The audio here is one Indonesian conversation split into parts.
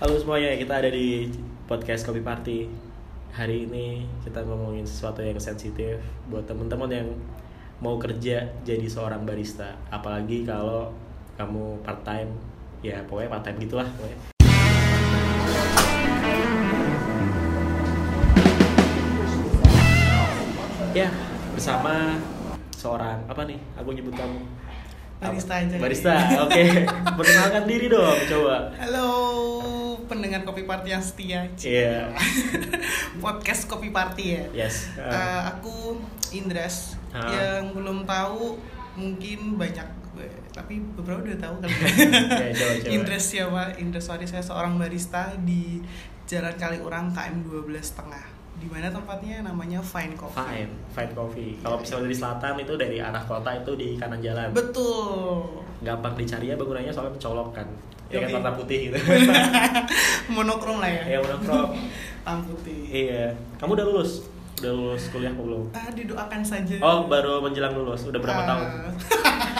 Halo semuanya, kita ada di podcast Kopi Party. Hari ini kita ngomongin sesuatu yang sensitif buat teman-teman yang mau kerja jadi seorang barista. Apalagi kalau kamu part time, ya pokoknya part time gitulah pokoknya. Ya, bersama seorang apa nih? Aku nyebut kamu Barista aja. Barista, oke. Perkenalkan diri dong, coba. Halo pendengar Kopi Party yang setia. Iya. Podcast Kopi Party ya. Yes. Eh, aku Indres Ah. yang belum tahu mungkin banyak tapi beberapa udah tahu coba, coba. Indres siapa? Indres Wari saya seorang barista di Jalan Kaliurang KM 12 setengah. Di mana tempatnya namanya Fine Coffee. Fine, fine coffee. Kalau misalnya dari selatan itu dari arah kota itu di kanan jalan. Betul. Gampang dicari ya bangunannya soalnya mencolok kan. Ya kan warna putih gitu. Monokrom lah ya. ya monokrom. Hitam putih. iya. Kamu udah lulus? Udah lulus kuliah belum? Ah, didoakan saja. Oh, baru menjelang lulus. Udah berapa Ah. tahun?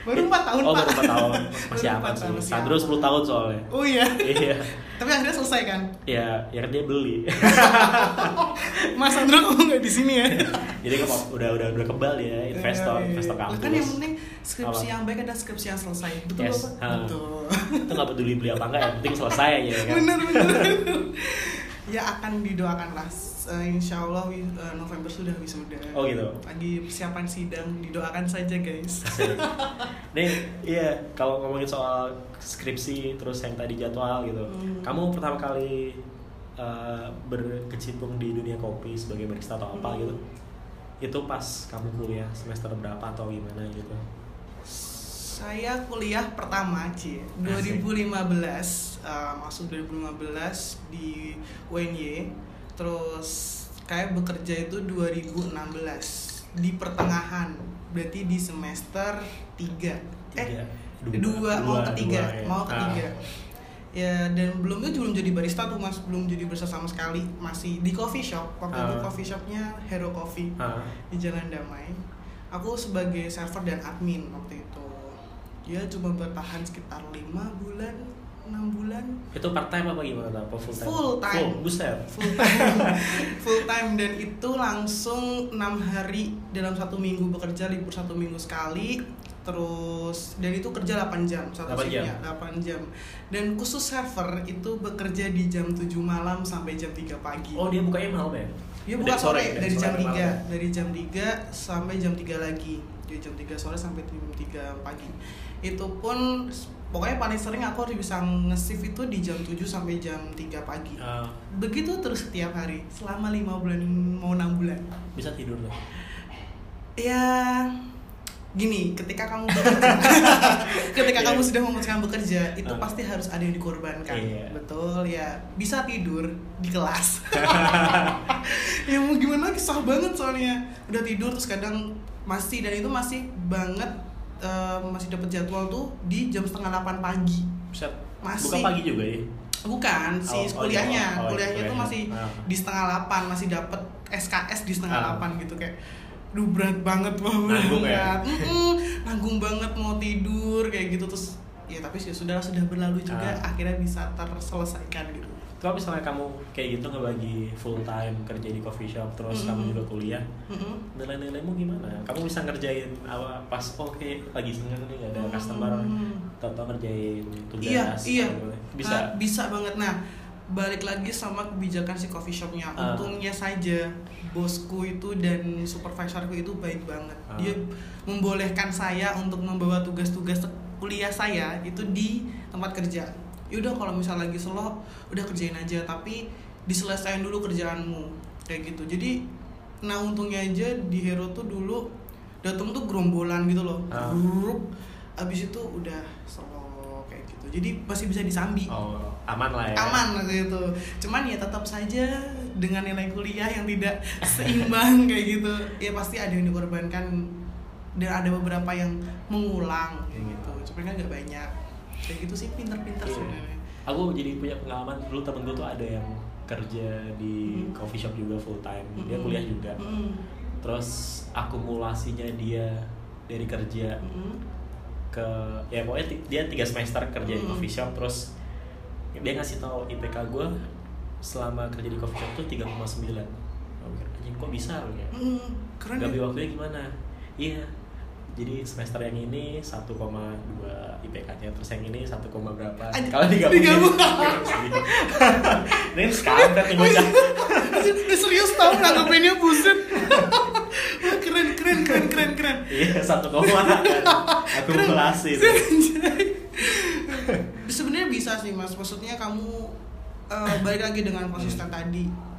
baru 4 tahun, Oh, Pak. baru 4 tahun. Masih Baru aman empat sih. tahun, masih Sandro 10 aman. tahun soalnya. Oh iya. iya. Tapi akhirnya selesai kan? Ya, ya kan dia beli. Mas Sandro kamu nggak di sini ya? Jadi kan udah udah udah kebal ya, investor, Iya, iya. investor Lah kampus. Kan yang penting skripsi Apa? yang baik adalah skripsi yang selesai. Betul Yes. Bapak? Ah. Betul. itu nggak peduli beli apa enggak, yang penting selesai aja ya kan. bener bener. ya akan didoakan lah. Eh, Insya Allah eh, November sudah wisuda. Oh, gitu. Lagi persiapan sidang, didoakan saja guys. Nih, iya kalau ngomongin soal skripsi terus yang tadi jadwal gitu. Hmm. Kamu pertama kali uh, berkecimpung di dunia kopi sebagai barista atau apa Hmm. gitu? Itu pas kamu kuliah semester berapa atau gimana gitu? Saya kuliah pertama Ci, 2015 eh, masuk 2015 di UNY, terus kayak bekerja itu 2016 di pertengahan, berarti di semester 3 Tiga. eh dua, mau ketiga, dua, ya. mau Ah. ketiga. Ya dan belum itu belum jadi barista tuh mas, belum jadi barista sama sekali, masih di coffee shop. Waktu itu Ah. coffee shopnya Hero Coffee Ah. di Jalan Damai. Aku sebagai server dan admin waktu itu. Ya cuma bertahan sekitar lima bulan, enam bulan, Itu part time apa gimana? Apa full time? Full time. Full, buset. full time, full time dan itu langsung enam hari dalam satu minggu bekerja libur satu minggu sekali. Terus dan itu kerja 8 jam satu 8 jam. shiftnya 8 jam. Dan khusus server itu bekerja di jam 7 malam sampai jam 3 pagi. Oh dia bukanya malam ya? Dari buka sore, dari dari sore jam sampai 3 malam. Dari jam 3 sampai jam 3 lagi Dari jam 3 sore sampai jam 3 pagi Itu pun pokoknya paling sering aku harus bisa nge-shift itu di jam 7 sampai jam 3 pagi Ah, Begitu terus setiap hari Selama 5 bulan, mau 6 bulan bisa tidur tuh. Ya gini ketika kamu bekerja ketika Iya. kamu sudah memutuskan bekerja itu Ah. pasti harus ada yang dikorbankan Iya. betul ya bisa tidur di kelas ya mau gimana lagi sah banget soalnya udah tidur terus kadang masih dan itu masih banget eh, masih dapat jadwal tuh di jam setengah 8 pagi Buset. Masih. Buka pagi juga ya? bukan si Oh, oh, kuliahnya. Oh, iya, kuliahnya tuh masih Ah. di setengah 8 masih dapat SKS di setengah Ah. 8 gitu kayak duh berat banget wah berat Nanggung ya? Mm-mm, nanggung banget mau tidur kayak gitu terus ya tapi sih sudah sudah berlalu juga Ah. akhirnya bisa terselesaikan gitu Kalau misalnya kamu kayak gitu ngebagi full time kerja di coffee shop terus Mm-mm. kamu juga kuliah, Mm-mm. nilai-nilaimu gimana? Kamu bisa ngerjain apa pas oke lagi seneng nih gak ada Hmm. customer, atau ngerjain tugas? iya iya gitu. Bisa. Ah, bisa banget nah balik lagi sama kebijakan si coffee shopnya Ah. untungnya saja bosku itu dan supervisorku itu baik banget Ah. dia membolehkan saya untuk membawa tugas-tugas kuliah saya itu di tempat kerja yaudah kalau misal lagi slow udah kerjain aja tapi diselesaikan dulu kerjaanmu. Kayak gitu. Jadi nah untungnya aja di Hero tuh dulu datang tuh gerombolan gitu loh. Grup abis itu udah slow kayak gitu. Jadi masih bisa disambi. Oh, aman lah ya. aman gitu cuman ya tetap saja dengan nilai kuliah yang tidak seimbang kayak gitu ya pasti ada yang dikorbankan. Dan ada beberapa yang mengulang kayak gitu. Cuman kan nggak banyak kayak gitu sih pinter-pinter Iya. sebenarnya Aku jadi punya pengalaman dulu temen gue tuh ada yang kerja di Hmm. coffee shop juga full time, dia Mm-mm. kuliah juga. Mm-mm. Terus akumulasinya dia dari kerja Mm-mm. ke ya pokoknya dia tiga semester kerja di Mm. coffee shop terus dia ngasih tahu IPK gue selama kerja di coffee shop tuh 3,9 Gua mikir, anjing kok bisa ya Hmm, keren Gabi ya. waktunya gimana iya jadi semester yang ini 1,2 IPK-nya terus yang ini 1, berapa kalau digabungin digabung. ini skampet nih bocah Dia serius tau nanggepinnya buset. Keren keren keren keren keren. iya 1, kan akumulasi. Sebenarnya bisa sih mas. Maksudnya kamu eh, balik lagi dengan konsisten tadi.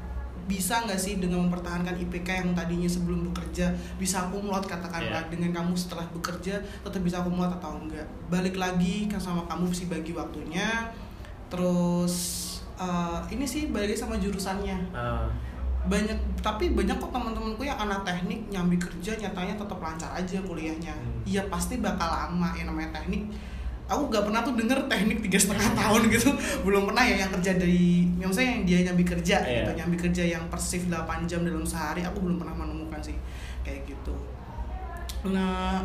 Bisa nggak sih dengan mempertahankan IPK yang tadinya sebelum bekerja bisa akumulot katakanlah Iya. dengan kamu setelah bekerja tetap bisa akumulot atau enggak? Balik lagi kan sama kamu sih bagi waktunya. Terus eh, ini sih balik sama jurusannya. Ah, banyak tapi banyak kok teman-temanku yang anak teknik nyambi kerja nyatanya tetap lancar aja kuliahnya Hmm. iya pasti bakal lama yang namanya teknik aku gak pernah tuh denger teknik tiga setengah tahun gitu belum pernah ya yang kerja dari yang maksudnya yang dia nyambi kerja Iya. gitu nyambi kerja yang persif 8 jam dalam sehari aku belum pernah menemukan sih kayak gitu nah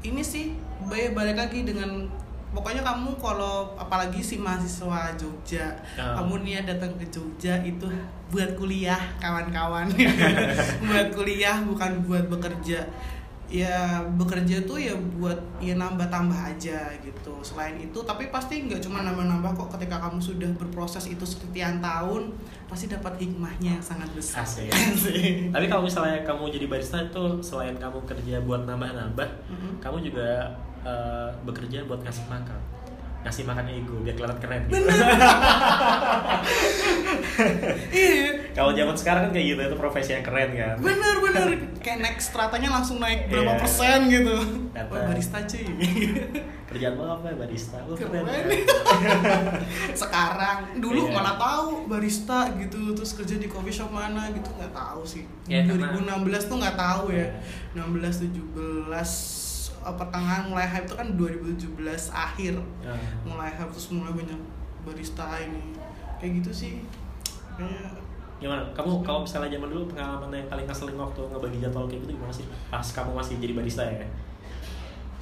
ini sih balik balik lagi dengan pokoknya kamu kalau apalagi si mahasiswa Jogja Ah. kamu nih datang ke Jogja itu buat kuliah kawan-kawan buat kuliah bukan buat bekerja ya bekerja tuh ya buat ya nambah tambah aja gitu selain itu tapi pasti nggak cuma nambah-nambah kok ketika kamu sudah berproses itu sekian tahun pasti dapat hikmahnya yang sangat besar Asik. Asik. tapi kalau misalnya kamu jadi barista itu selain kamu kerja buat nambah-nambah Mm-mm. kamu juga eh, bekerja buat ngasih makan ngasih makan ego biar kelihatan keren gitu. iya kalau zaman sekarang kan kayak gitu itu profesi yang keren kan bener bener kayak next stratanya langsung naik berapa Iya. persen gitu Data. Wah, barista cuy kerjaan lo apa ya barista lo keren, Keren. kan? sekarang dulu Iya. mana tahu barista gitu terus kerja di coffee shop mana gitu nggak tahu sih karena- 2016 tuh nggak tahu ya Iya. 16 17 eh, pertengahan mulai hype itu kan 2017 akhir. Nah, mulai hype terus mulai banyak barista ini. Kayak gitu sih. Kayaknya gimana? Kamu kalau misalnya zaman dulu pengalaman yang paling ngeselin waktu ngebagi jadwal kayak gitu gimana sih? Pas kamu masih jadi barista ya?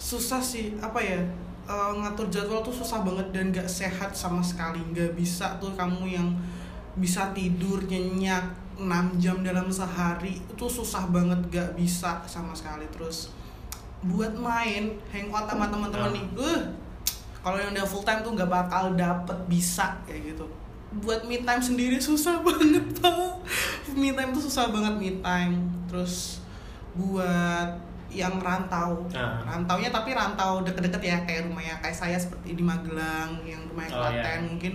Susah sih. Apa ya? Eh, ngatur jadwal tuh susah banget dan gak sehat sama sekali. Nggak bisa tuh kamu yang bisa tidur nyenyak 6 jam dalam sehari. Itu susah banget. Gak bisa sama sekali. Terus buat main hangout sama teman-teman Ah. nih uh kalau yang udah full time tuh nggak bakal dapet bisa kayak gitu buat me time sendiri susah banget pak me time tuh susah banget me time terus buat yang rantau Ah. rantaunya tapi rantau deket-deket ya kayak rumahnya kayak saya seperti di Magelang yang rumahnya Oh, iya. Klaten mungkin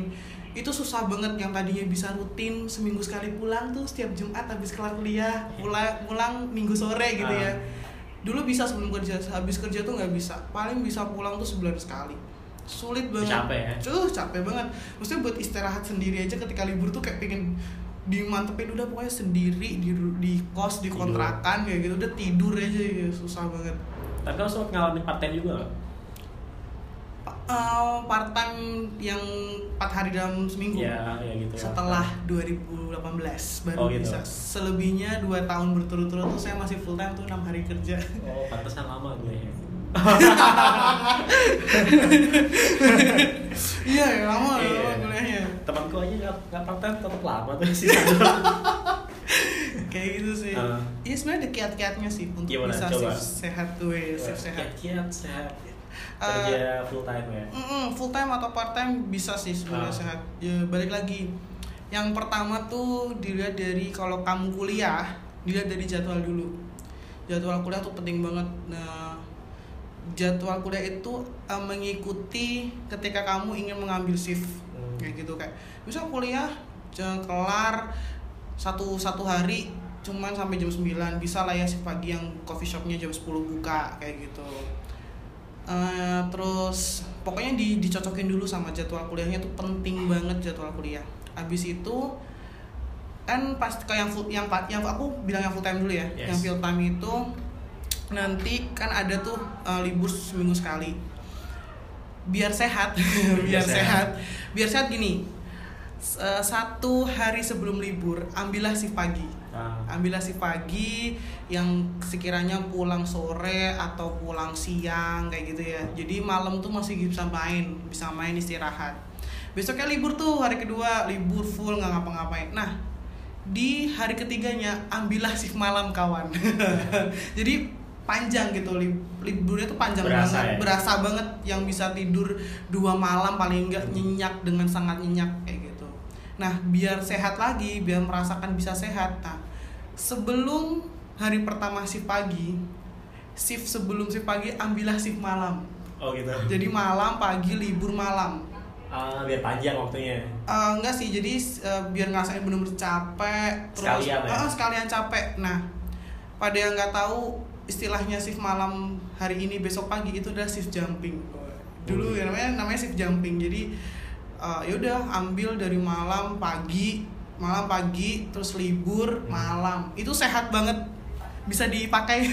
itu susah banget yang tadinya bisa rutin seminggu sekali pulang tuh setiap Jumat habis kelar kuliah pulang pulang minggu sore gitu Ah. ya dulu bisa sebelum kerja habis kerja tuh nggak bisa paling bisa pulang tuh sebulan sekali sulit banget Capek ya? Cuh, capek banget maksudnya buat istirahat sendiri aja ketika libur tuh kayak pengen dimantepin udah pokoknya sendiri di di kos di Tidur. kontrakan kayak gitu udah tidur aja ya susah banget tapi kamu sempat ngalamin part time juga? Uh, part time yang 4 hari dalam seminggu? Ya ya gitu ya. Setelah 2018 baru Oh, gitu. bisa. Selebihnya 2 tahun berturut-turut tuh saya masih full time tuh 6 hari kerja. Oh pantesan lama gue ya. Iya ya lama Iya. lama kuliahnya. Temanku aja nggak nggak part time tetap lama tuh sih. Kayak gitu sih. Ah. iya sebenarnya ada kiat-kiatnya sih untuk Gimana? bisa Coba. sehat tuh ya sehat. Kiat sehat Eh, kerja full time ya Mm-mm, full time atau part time bisa sih sebenarnya Ah. sehat. Ya balik lagi. Yang pertama tuh dilihat dari kalau kamu kuliah, dilihat dari jadwal dulu. Jadwal kuliah tuh penting banget. Nah, jadwal kuliah itu eh, mengikuti ketika kamu ingin mengambil shift. Hmm. Kayak gitu kayak misal kuliah jangan kelar satu satu hari cuman sampai jam 9 bisa lah ya shift pagi yang coffee shopnya jam 10 buka kayak gitu Eh, terus pokoknya di, dicocokin dulu sama jadwal kuliahnya tuh penting banget jadwal kuliah. Abis itu kan pas kayak yang full, yang yang aku bilang yang full time dulu ya. Yes. Yang full time itu nanti kan ada tuh eh, libur seminggu sekali. Biar sehat, biar sehat. sehat. Biar sehat gini. eh, satu hari sebelum libur ambillah si pagi Ah, ambillah si pagi yang sekiranya pulang sore atau pulang siang kayak gitu ya. Jadi malam tuh masih bisa main bisa main istirahat. Besoknya libur tuh hari kedua libur full nggak ngapa-ngapain. Nah di hari ketiganya ambillah shift malam kawan. Jadi panjang gitu lib- liburnya tuh panjang Berasa banget. ya? berasa banget yang bisa tidur dua malam paling enggak nyenyak dengan sangat nyenyak kayak gitu nah biar sehat lagi biar merasakan bisa sehat. Nah sebelum hari pertama shift pagi shift sebelum shift pagi ambillah shift malam. Oh gitu. Jadi malam pagi libur malam. Ah, biar panjang waktunya. Eh, enggak sih jadi eh, biar ngerasain bener-bener capek terus Sekalian ya? Sekalian capek. Nah pada yang nggak tahu istilahnya shift malam hari ini besok pagi itu adalah shift jumping. Dulu ya namanya namanya shift jumping. Jadi eh, ya udah ambil dari malam pagi malam pagi terus libur malam. Itu sehat banget. Bisa dipakai.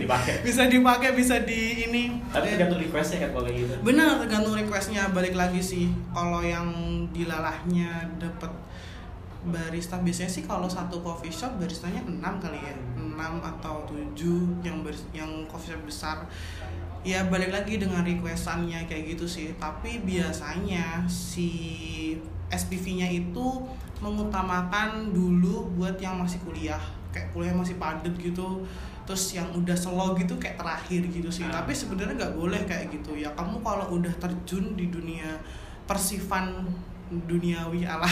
Dipakai. Bisa dipakai bisa di ini. Tapi Eh, tergantung requestnya kan kalau gitu. Benar tergantung requestnya. Balik lagi sih. Kalau yang dilalahnya dapat barista biasanya sih kalau satu coffee shop baristanya 6 kali ya. 6 atau 7 yang baris, yang coffee shop besar ya balik lagi dengan requestannya kayak gitu sih. Tapi biasanya si SPV-nya itu mengutamakan dulu buat yang masih kuliah. Kayak kuliah masih padat gitu. Terus yang udah slow gitu kayak terakhir gitu sih. Ah. tapi sebenarnya nggak boleh kayak gitu. Ya kamu kalau udah terjun di dunia persifan duniawi ala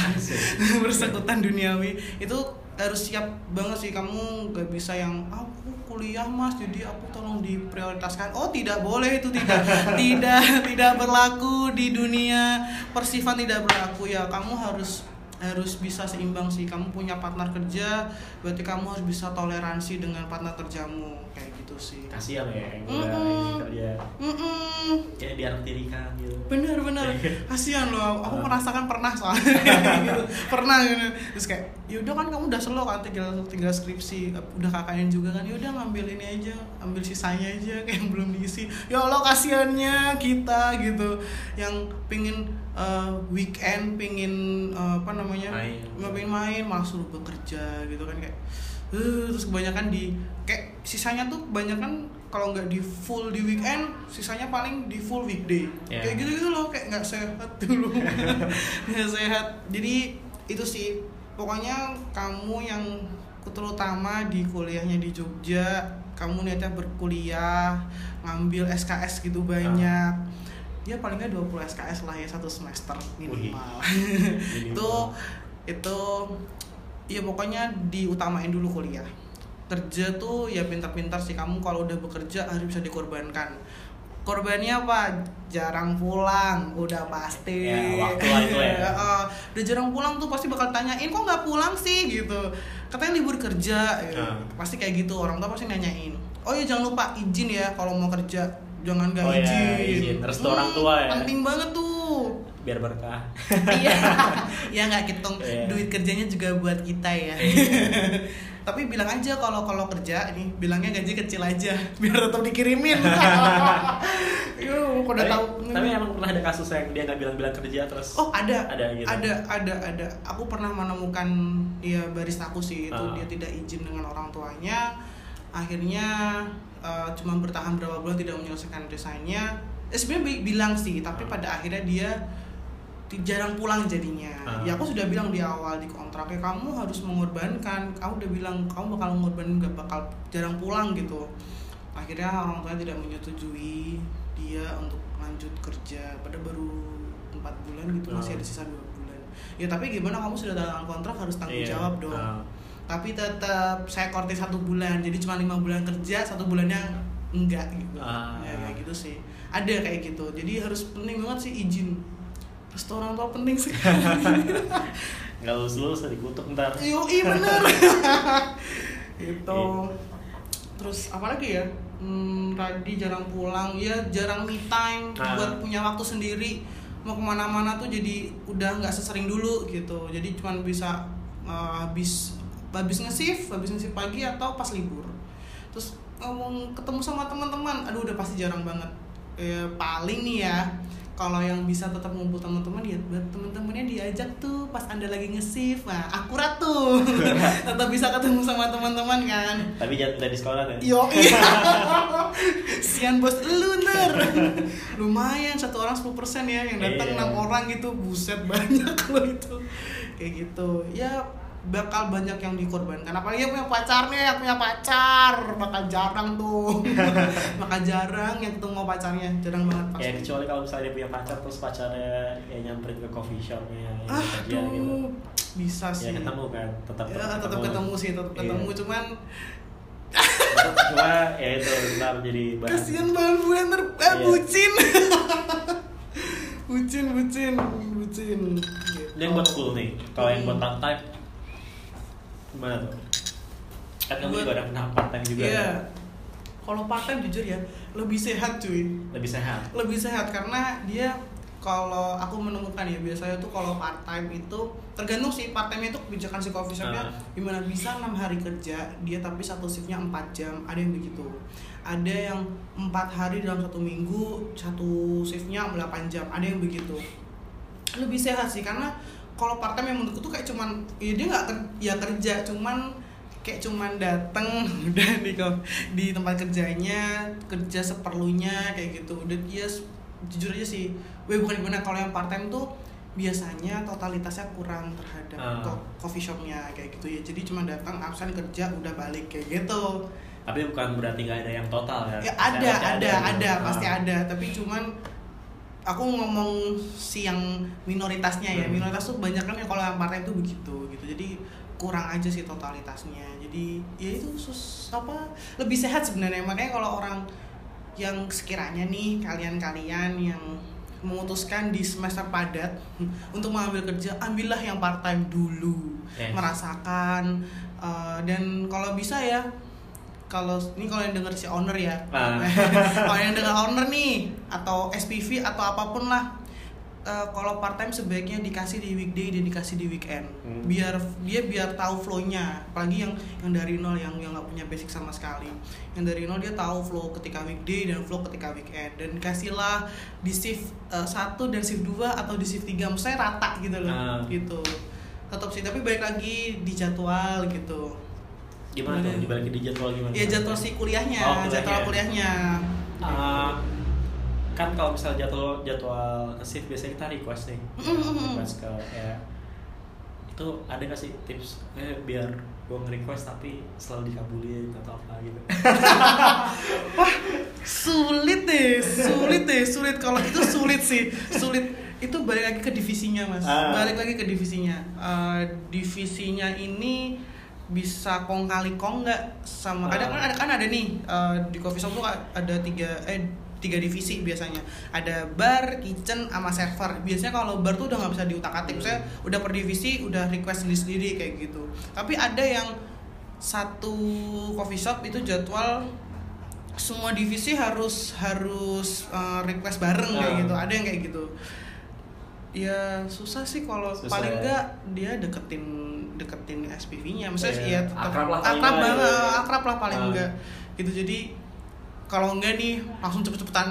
persekutan duniawi itu harus siap banget sih. Kamu nggak bisa yang aku kuliah mas. Jadi aku tolong diprioritaskan. Oh tidak boleh itu tidak. Tidak tidak berlaku di dunia. Persifan tidak berlaku. Ya kamu harus harus bisa seimbang sih. Kamu punya partner kerja berarti kamu harus bisa toleransi dengan partner kerjamu. Kayak gitu sih. Kasihan ya yang udah Mm-mm. ini kerja Mm-mm. kayak diarak tirikan gitu bener bener. Iya. kasihan loh aku merasakan pernah soalnya. Gitu. pernah gitu. Terus kayak yaudah kan kamu udah slow kan tinggal tinggal skripsi udah kakaknya juga kan. Yaudah ngambil ini aja ambil sisanya aja kayak yang belum diisi. Ya allah kasihannya kita gitu. Yang pingin eh, weekend pingin eh, apa namanya Main. pengen main malah suruh bekerja gitu kan kayak eh, terus kebanyakan di kayak sisanya tuh kebanyakan kalau nggak di full di weekend sisanya paling di full weekday. Ya. kayak gitu gitu loh kayak nggak sehat dulu. Nggak sehat. Jadi itu sih. Pokoknya kamu yang terutama di kuliahnya di Jogja kamu niatnya berkuliah ngambil SKS gitu banyak. Ya paling nggak 20 SKS lah ya satu semester minimal. Minimal. itu itu ya pokoknya diutamain dulu kuliah kerja tuh ya pintar-pintar sih. Kamu kalau udah bekerja harus bisa dikorbankan. Korbannya apa? Jarang pulang. Udah pasti. Ya, waktu lah itu ya. Eh, udah jarang pulang tuh pasti bakal tanyain kok nggak pulang sih? Gitu. Katanya libur kerja. Gitu. Ah. pasti kayak gitu. Orang tua pasti nanyain. Oh ya jangan lupa izin ya kalau mau kerja. Jangan nggak Oh ya, izin. izin. Restu orang tua ya. penting banget tuh. Biar berkah. Iya. Ya nggak hitung Iya. duit kerjanya juga buat kita ya tapi bilang aja kalau kalau kerja ini bilangnya gaji kecil aja biar tetap dikirimin Yo, udah tapi, tahu tapi emang pernah ada kasus yang dia nggak bilang-bilang kerja terus Oh ada, Ada gitu? ada, ada, ada. Aku pernah menemukan ya barista aku sih itu Ah. dia tidak izin dengan orang tuanya. Akhirnya eh, cuma bertahan berapa bulan tidak menyelesaikan desainnya. Eh, sebenarnya bi- bilang sih, tapi Ah. pada akhirnya dia jarang pulang jadinya. Ah. Ya aku sudah bilang di awal di kontraknya kamu harus mengorbankan. Kamu udah bilang kamu bakal mengorbankan gak bakal jarang pulang gitu. Akhirnya orang tuanya tidak menyetujui dia untuk lanjut kerja pada baru empat bulan gitu masih Ah. ada sisa dua bulan. Ya tapi gimana kamu sudah dalam kontrak harus tanggung Iya. jawab dong. Ah. Tapi tetap saya kortis satu bulan jadi cuma lima bulan kerja satu bulannya enggak gitu. Ah. Ya kayak gitu sih. Ada kayak gitu. Jadi harus penting banget sih izin. Restu orang tua penting sih. nggak lulus lulus dikutuk ntar Yo, iya bener. itu. Terus apa lagi ya? Hmm, Radi jarang pulang, ya jarang me time Ah. buat punya waktu sendiri. Mau ke mana-mana tuh jadi udah nggak sesering dulu gitu. Jadi cuman bisa uh, habis habis nge-shift, habis nge-shift pagi atau pas libur. Terus ngomong ketemu sama teman-teman, aduh udah pasti jarang banget. Ya, paling nih ya kalau yang bisa tetap ngumpul teman-teman ya buat teman-temannya diajak tuh pas anda lagi nge-shift nah akurat tuh tetap bisa ketemu sama teman-teman kan Tapi jangan dari sekolah kan? Yo iya. Sian bos lu ntar. Lumayan satu orang 10% ya yang datang Iya. enam orang gitu buset banyak loh itu. Kayak gitu. Ya bakal banyak yang dikorbankan apalagi yang punya pacarnya yang punya pacar bakal jarang tuh bakal jarang yang ketemu pacarnya jarang banget Ya pasti kecuali kalau misalnya dia punya pacar terus pacarnya ya nyamperin ke coffee shopnya yang ah gitu. bisa Ya sih ketemu kan, tetap ya tetap ketemu sih tetap Iya. ketemu cuman Cuma ya itu ntar jadi bahan. kasian banget gue ntar eh, Iya. bucin bucin bucin bucin yang buat full nih. Kalau yang buat Hmm. Gimana tuh? Kan kamu juga ada pernah part time juga. Iya. kan? Kalau part time jujur ya lebih sehat cuy. Lebih sehat. Lebih sehat karena dia kalau aku menemukan ya biasanya tuh kalau part time itu tergantung sih part time itu kebijakan si coffee shopnya Ah. gimana bisa enam hari kerja dia tapi satu shiftnya 4 jam ada yang begitu ada yang empat hari dalam satu minggu satu shiftnya 8 jam ada yang begitu lebih sehat sih karena kalau part time yang menurutku tuh kayak cuman ya dia nggak ker- ya kerja cuman kayak cuman dateng udah di di tempat kerjanya kerja seperlunya kayak gitu udah dia s- jujur aja sih gue bukan gimana kalau yang part time tuh biasanya totalitasnya kurang terhadap Ah. co- coffee shopnya kayak gitu ya jadi cuma datang absen kerja udah balik kayak gitu Tapi bukan berarti nggak ada yang total ya. ya Pasti ada ada gitu. ada Ah. pasti ada tapi cuman aku ngomong si yang minoritasnya ya. Hmm. minoritas tuh banyak kan yang kalau yang partai itu begitu gitu. Jadi kurang aja sih totalitasnya. Jadi ya itu sus apa lebih sehat sebenarnya. Makanya kalau orang yang sekiranya nih kalian-kalian yang memutuskan di semester padat untuk mengambil kerja ambillah yang part time dulu. Yes. merasakan eh, dan kalau bisa ya kalau ini kalau yang denger si owner ya. Ah. kalau yang denger owner nih atau SPV atau apa pun lah eh, kalau part time sebaiknya dikasih di weekday dan dikasih di weekend. Hmm. biar dia biar tahu flow-nya. Apalagi yang yang dari nol yang yang nggak punya basic sama sekali. Yang dari nol dia tahu flow ketika weekday dan flow ketika weekend. Dan kasihlah di shift eh, satu dan shift 2 atau di shift 3 maksudnya rata gitu loh. Ah. gitu. Tetap sih. Tapi balik lagi di jadwal gitu Gimana tuh? Gimana? Dibalik di jadwal gimana? ya jadwal si kuliahnya, Oh, kuliahnya. jadwal kuliahnya Ah, kan kalau misalnya jadwal jadwal shift biasanya kita request nih request ke ya itu ada gak sih tips eh, biar gue nge-request tapi selalu dikabulin atau apa gitu sulit deh sulit deh sulit kalau itu sulit sih sulit itu balik lagi ke divisinya mas Ah. balik lagi ke divisinya Eh, divisinya ini bisa kong kali kong nggak sama ada kan ada kan ada nih eh, di coffee shop tuh ada tiga eh tiga divisi biasanya ada bar, kitchen, sama server. Biasanya kalau bar tuh udah nggak bisa diutak atik, saya udah per divisi udah request sendiri sendiri kayak gitu. Tapi ada yang satu coffee shop itu jadwal semua divisi harus harus eh, request bareng kayak Ah. gitu. Ada yang kayak gitu. Ya susah sih kalau paling ya. enggak dia deketin deketin SPV-nya. Maksudnya Iya, ya tetap akrab lah paling akrab enggak banget, gitu ya. akrab lah paling Ah. enggak. Gitu jadi kalau enggak nih langsung cepet-cepetan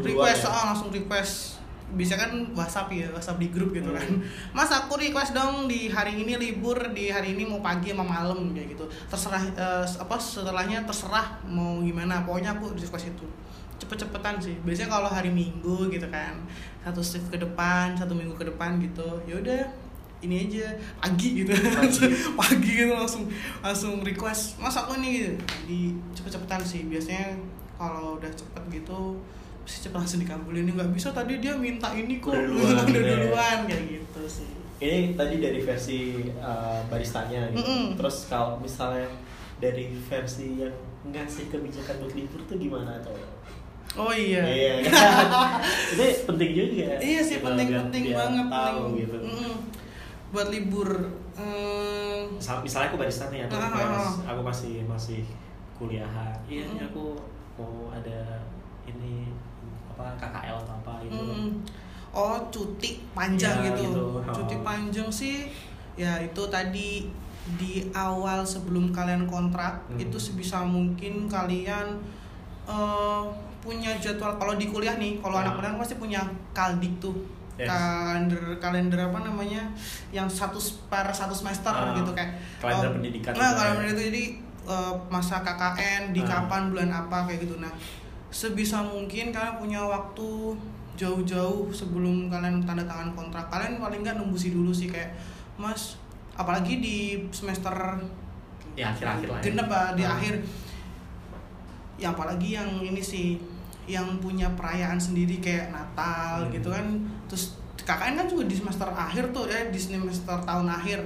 request, ya? ah, langsung request. Bisa kan WhatsApp ya, WhatsApp di grup gitu kan. Mas aku request dong di hari ini libur, di hari ini mau pagi sama malam kayak gitu. Terserah eh, apa setelahnya terserah mau gimana. Pokoknya aku request itu. Cepet-cepetan sih. Biasanya kalau hari Minggu gitu kan. Satu shift ke depan, satu minggu ke depan gitu. Ya udah ini aja pagi gitu pagi gitu langsung langsung request mas aku nih gitu di cepet-cepetan sih biasanya kalau udah cepet gitu pasti cepet langsung dikabulin nggak bisa tadi dia minta ini kok Udah udah duluan gitu ya. duluan kayak gitu sih ini tadi dari versi uh, baristanya gitu. Mm-mm. terus kalau misalnya dari versi yang ngasih kebijakan buat libur tuh gimana tuh oh iya iya kan? ini penting juga iya sih Gitu, penting banget tahu penting. gitu Mm-mm. Buat libur Misal, misalnya aku barista nih aku Ah, request, ah, aku masih masih kuliahan iya Mm. aku mau ada ini apa KKL atau apa gitu. Oh, cuti panjang Ya, gitu. gitu. Cuti Oh. panjang sih ya itu tadi di awal sebelum kalian kontrak Hmm. itu sebisa mungkin kalian eh, punya jadwal kalau di kuliah nih kalau anak kuliah kan pasti punya kaldik tuh Yes. kalender kalender apa namanya yang satu per satu semester Ah, gitu kayak kalender oh, pendidikan nah kalender ya. itu jadi eh, masa KKN di Ah. kapan bulan apa kayak gitu nah sebisa mungkin kalian punya waktu jauh-jauh sebelum kalian tanda tangan kontrak kalian paling nggak nembusi dulu sih kayak mas apalagi di semester Ya, akhir-akhir lah ya. genep ah, di Ah. akhir ya apalagi yang ini sih yang punya perayaan sendiri kayak Natal Hmm. gitu kan terus KKN kan juga di semester akhir tuh ya di semester tahun akhir.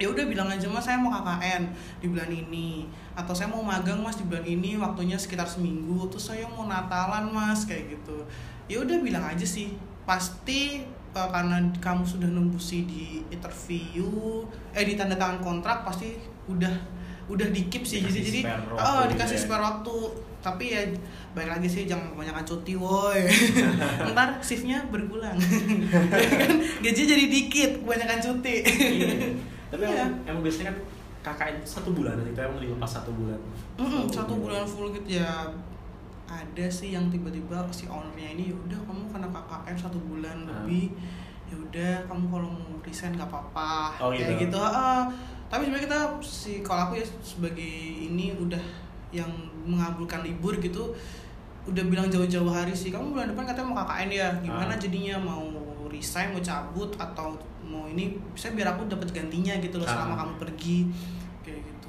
Ya udah bilang aja mas saya mau KKN di bulan ini atau saya mau magang mas di bulan ini waktunya sekitar seminggu terus saya mau Natalan mas kayak gitu. Ya udah bilang aja sih pasti eh, karena kamu sudah nembusi di interview eh di tanda tangan kontrak pasti udah udah dikip sih jadi jadi oh juga dikasih ya. spare waktu tapi ya baik lagi sih jangan kebanyakan cuti woi ntar shiftnya bergulang Ya kan gaji jadi dikit kebanyakan cuti Iya. Tapi Iya. emang, emang biasanya kan KKN itu satu bulan itu emang dilepas satu bulan. Mm-mm, satu bulan full gitu ya ada sih yang tiba-tiba si ownernya ini ya udah kamu kena KKN satu bulan Ah. lebih ya udah kamu kalau mau resign gak apa-apa Oh, kayak gitu. gitu ah. Tapi sebenarnya kita si kalau aku ya sebagai ini udah yang mengabulkan libur gitu udah bilang jauh-jauh hari sih kamu bulan depan katanya mau KKN ya gimana Ah. jadinya mau resign mau cabut atau mau ini bisa biar aku dapat gantinya gitu loh selama Ah. kamu pergi kayak gitu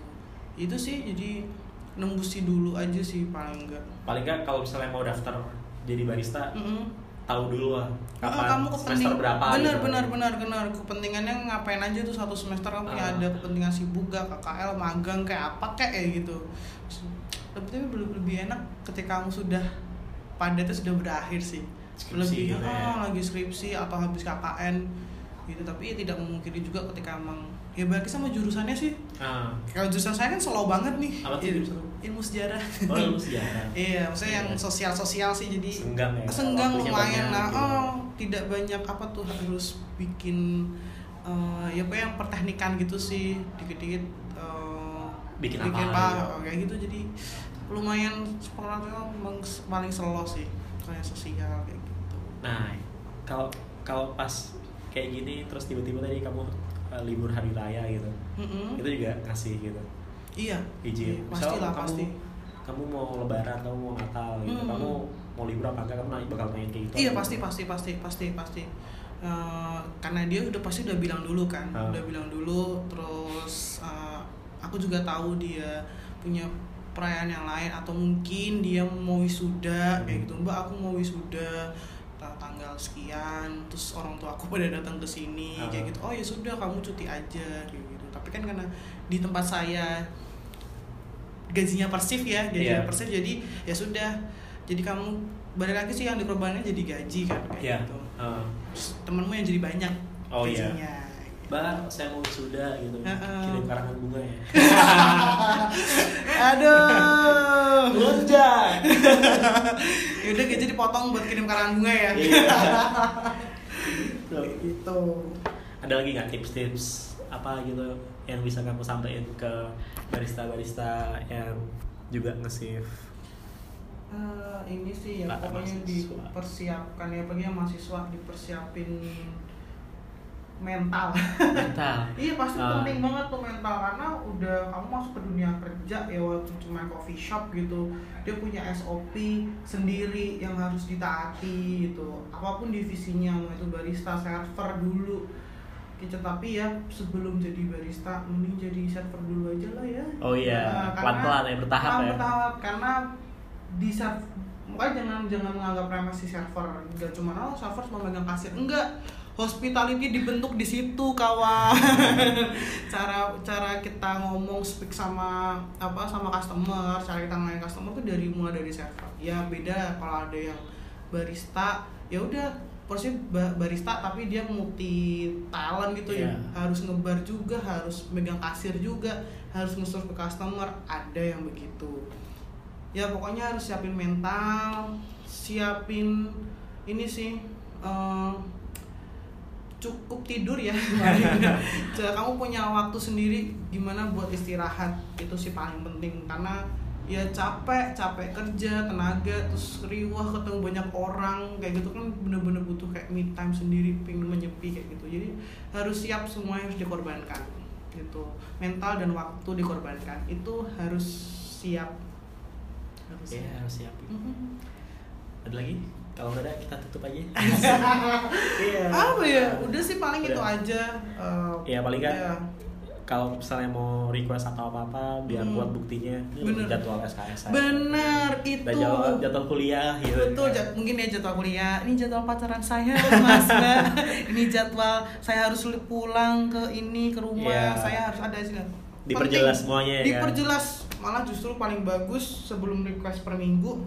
itu sih jadi nembusi dulu aja sih paling enggak Paling nggak kalau misalnya mau daftar jadi barista, Mm-mm. Tahu dulu lah Ah, kapan kamu kepenting semester berapa benar gitu. benar benar benar kepentingannya ngapain aja tuh satu semester kamu punya Ah. ada kepentingan sibuk gak KKL magang kayak apa kayak gitu tapi lebih lebih enak ketika kamu sudah padatnya sudah berakhir sih Skripsi lebih gitu ya. ah, lagi skripsi atau habis KKN gitu tapi ya tidak memungkiri juga ketika emang ya balik sama jurusannya sih Ah. kalau jurusan saya kan slow banget nih Apa tuh Il- jurusan? ilmu sejarah Oh, ilmu sejarah. iya maksudnya yang Iya. sosial sosial sih jadi Senggang ya. senggang lumayan lah gitu. oh tidak banyak apa tuh harus bikin eh, ya apa yang perteknikan gitu sih dikit-dikit eh, Bikin apa apa gitu. kayak gitu jadi lumayan memang paling slow sih kayak sosial kayak gitu Nah, kalau kalau pas kayak gini terus tiba-tiba tadi kamu uh, libur hari raya gitu. Mm-mm. Itu juga ngasih gitu. iya Izin. Iya, pasti Misal lah kamu, pasti Kamu mau lebaran, kamu mau Natal gitu. Hmm. Kamu mau libur apa enggak? Kamu nanya bakal nanya kayak gitu. Iya pasti pasti pasti pasti pasti Eh, karena dia udah pasti udah bilang dulu kan Ah. udah bilang dulu terus eh, aku juga tahu dia punya perayaan yang lain atau mungkin dia mau wisuda kayak gitu mbak aku mau wisuda tanggal sekian terus orang tua aku pada datang ke sini Ah. kayak gitu oh ya sudah kamu cuti aja kayak gitu tapi kan karena di tempat saya gajinya persif ya gajinya Iya. persif jadi ya sudah jadi kamu balik lagi sih yang dikorbannya jadi gaji kan kayak Iya. gitu Uh, Terus temenmu yang jadi banyak Oh, iya. gajinya Mbak, saya mau sudah gitu. Heeh. Kirim karangan bunga ya. aduh Lonjak. Yaudah gaji dipotong buat kirim karangan bunga ya Iya. gitu Ada lagi nggak tips-tips apa gitu yang bisa kamu sampaikan ke barista-barista yang juga nge-save Eh, ini sih ya Pak, pokoknya mahasiswa. dipersiapkan ya bagi yang mahasiswa dipersiapin mental. Mental? Iya pasti Ah. penting banget tuh mental karena udah kamu masuk ke dunia kerja ya waktu cuma coffee shop gitu dia punya SOP sendiri yang harus ditaati gitu. Apa pun divisinya mau itu barista server dulu. Gitu tapi ya sebelum jadi barista mending jadi server dulu aja lah ya. Oh iya, Nah, pelan-pelan ya, bertahap pelan- ya. bertahap karena di server makanya jangan jangan menganggap remeh si server. Gak cuma oh server cuma megang kasir. Enggak hospitality dibentuk di situ kawan. Cara cara kita ngomong speak sama apa sama customer cara kita ngelayan customer tuh dari mulai dari server. Ya beda. Kalau ada yang barista ya udah porsi ba- barista tapi dia multi talent gitu ya. Iya. harus ngebar juga harus megang kasir juga harus nge ke customer ada yang begitu. Ya pokoknya harus siapin mental siapin ini sih eh, cukup tidur ya. Kamu punya waktu sendiri gimana buat istirahat? Itu sih paling penting. Karena ya capek capek kerja tenaga terus riwah ketemu banyak orang kayak gitu kan bener-bener butuh kayak me time sendiri pengen menyepi kayak gitu. Jadi harus siap semua yang harus dikorbankan gitu. Mental dan waktu dikorbankan itu harus siap. Harus ya siap. harus siap. Mhm. ada lagi kalau nggak ada kita tutup aja iya apa ya udah sih paling itu Udah. aja eh, Iya, paling nggak ya. kalau misalnya mau request atau apa apa biar Hmm. buat buktinya Bener. jadwal SKS bener itu dan jadwal jadwal kuliah gitu Betul, kan. jad- mungkin ya jadwal kuliah. Ini jadwal pacaran saya, Mas Mbak. ini jadwal saya harus pulang ke ini ke rumah. Iya. Saya harus ada sini. Diperjelas semuanya ya kan? Diperjelas. Malah justru paling bagus sebelum request per minggu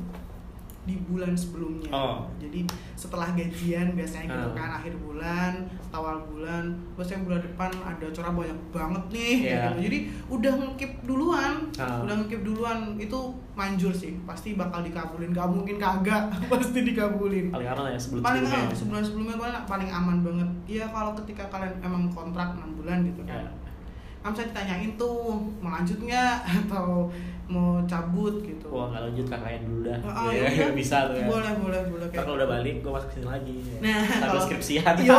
di bulan sebelumnya. Oh. Jadi setelah gajian biasanya gitu Ah. kan akhir bulan, awal bulan, biasanya bulan depan ada acara banyak banget nih kayak Iya. gitu. Jadi udah ngekip duluan, Ah. udah ngekip duluan itu manjur sih, pasti bakal dikabulin. Gak mungkin kagak, pasti dikabulin. paling aman ya sebelum Paling sebelumnya aman, sebulan sebelumnya paling, paling aman banget. Iya kalau ketika kalian emang kontrak 6 bulan gitu kan. Ya. Kan bisa ditanyain tuh mau lanjut nggak atau mau cabut gitu. Wah nggak lanjut kakaknya dulu dah. Oh, Ya, iya. bisa tuh ya. Boleh, boleh, boleh. Ntar kalau udah balik gue masuk sini lagi. Nah, kalau- skripsian. Iya,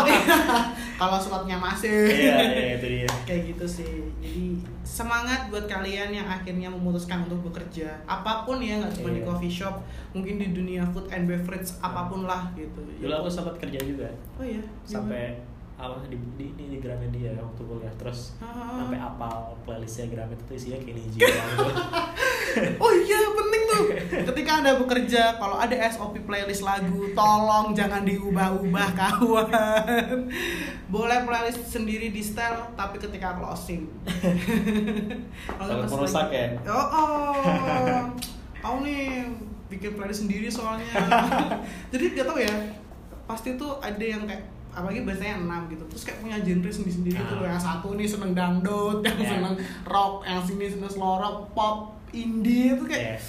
kalau slotnya masih. Iya, iya itu dia. Kayak gitu sih. Jadi semangat buat kalian yang akhirnya memutuskan untuk bekerja. Apa pun ya, nggak cuma di Iya. coffee shop, mungkin di dunia food and beverage apa pun lah gitu. Dulu aku sempat kerja juga Oh iya. sampai apa di di di, di Gramedia waktu kuliah terus Ah. sampai apal playlistnya Gramet itu isinya kayak Niji gitu. Oh iya penting tuh. Ketika anda bekerja, kalau ada SOP playlist lagu, tolong jangan diubah-ubah kawan. Boleh playlist sendiri di style, tapi ketika closing. Kalau merusak ya? Oh, oh. Aku nih bikin playlist sendiri soalnya. Jadi gak tau ya. Pasti tuh ada yang kayak apalagi biasanya enam gitu terus kayak punya genre sendiri sendiri Ah. tuh yang satu nih seneng dangdut yang Yeah. seneng rock yang sini seneng slow rock pop indie itu kayak Iya.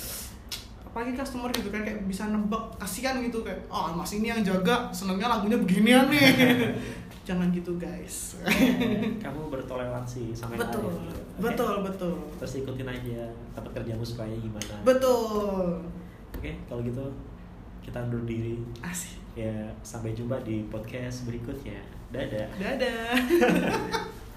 apalagi customer gitu kan kayak bisa nebak kasihan gitu kayak oh mas ini yang jaga senengnya lagunya beginian nih jangan gitu guys Kamu bertoleransi sampai betul akhir, betul betul Terus ikutin aja tempat kerjamu sukanya gimana. betul Oke, kalau gitu kita undur diri. asik Ya, sampai jumpa di podcast berikutnya. Dadah. dadah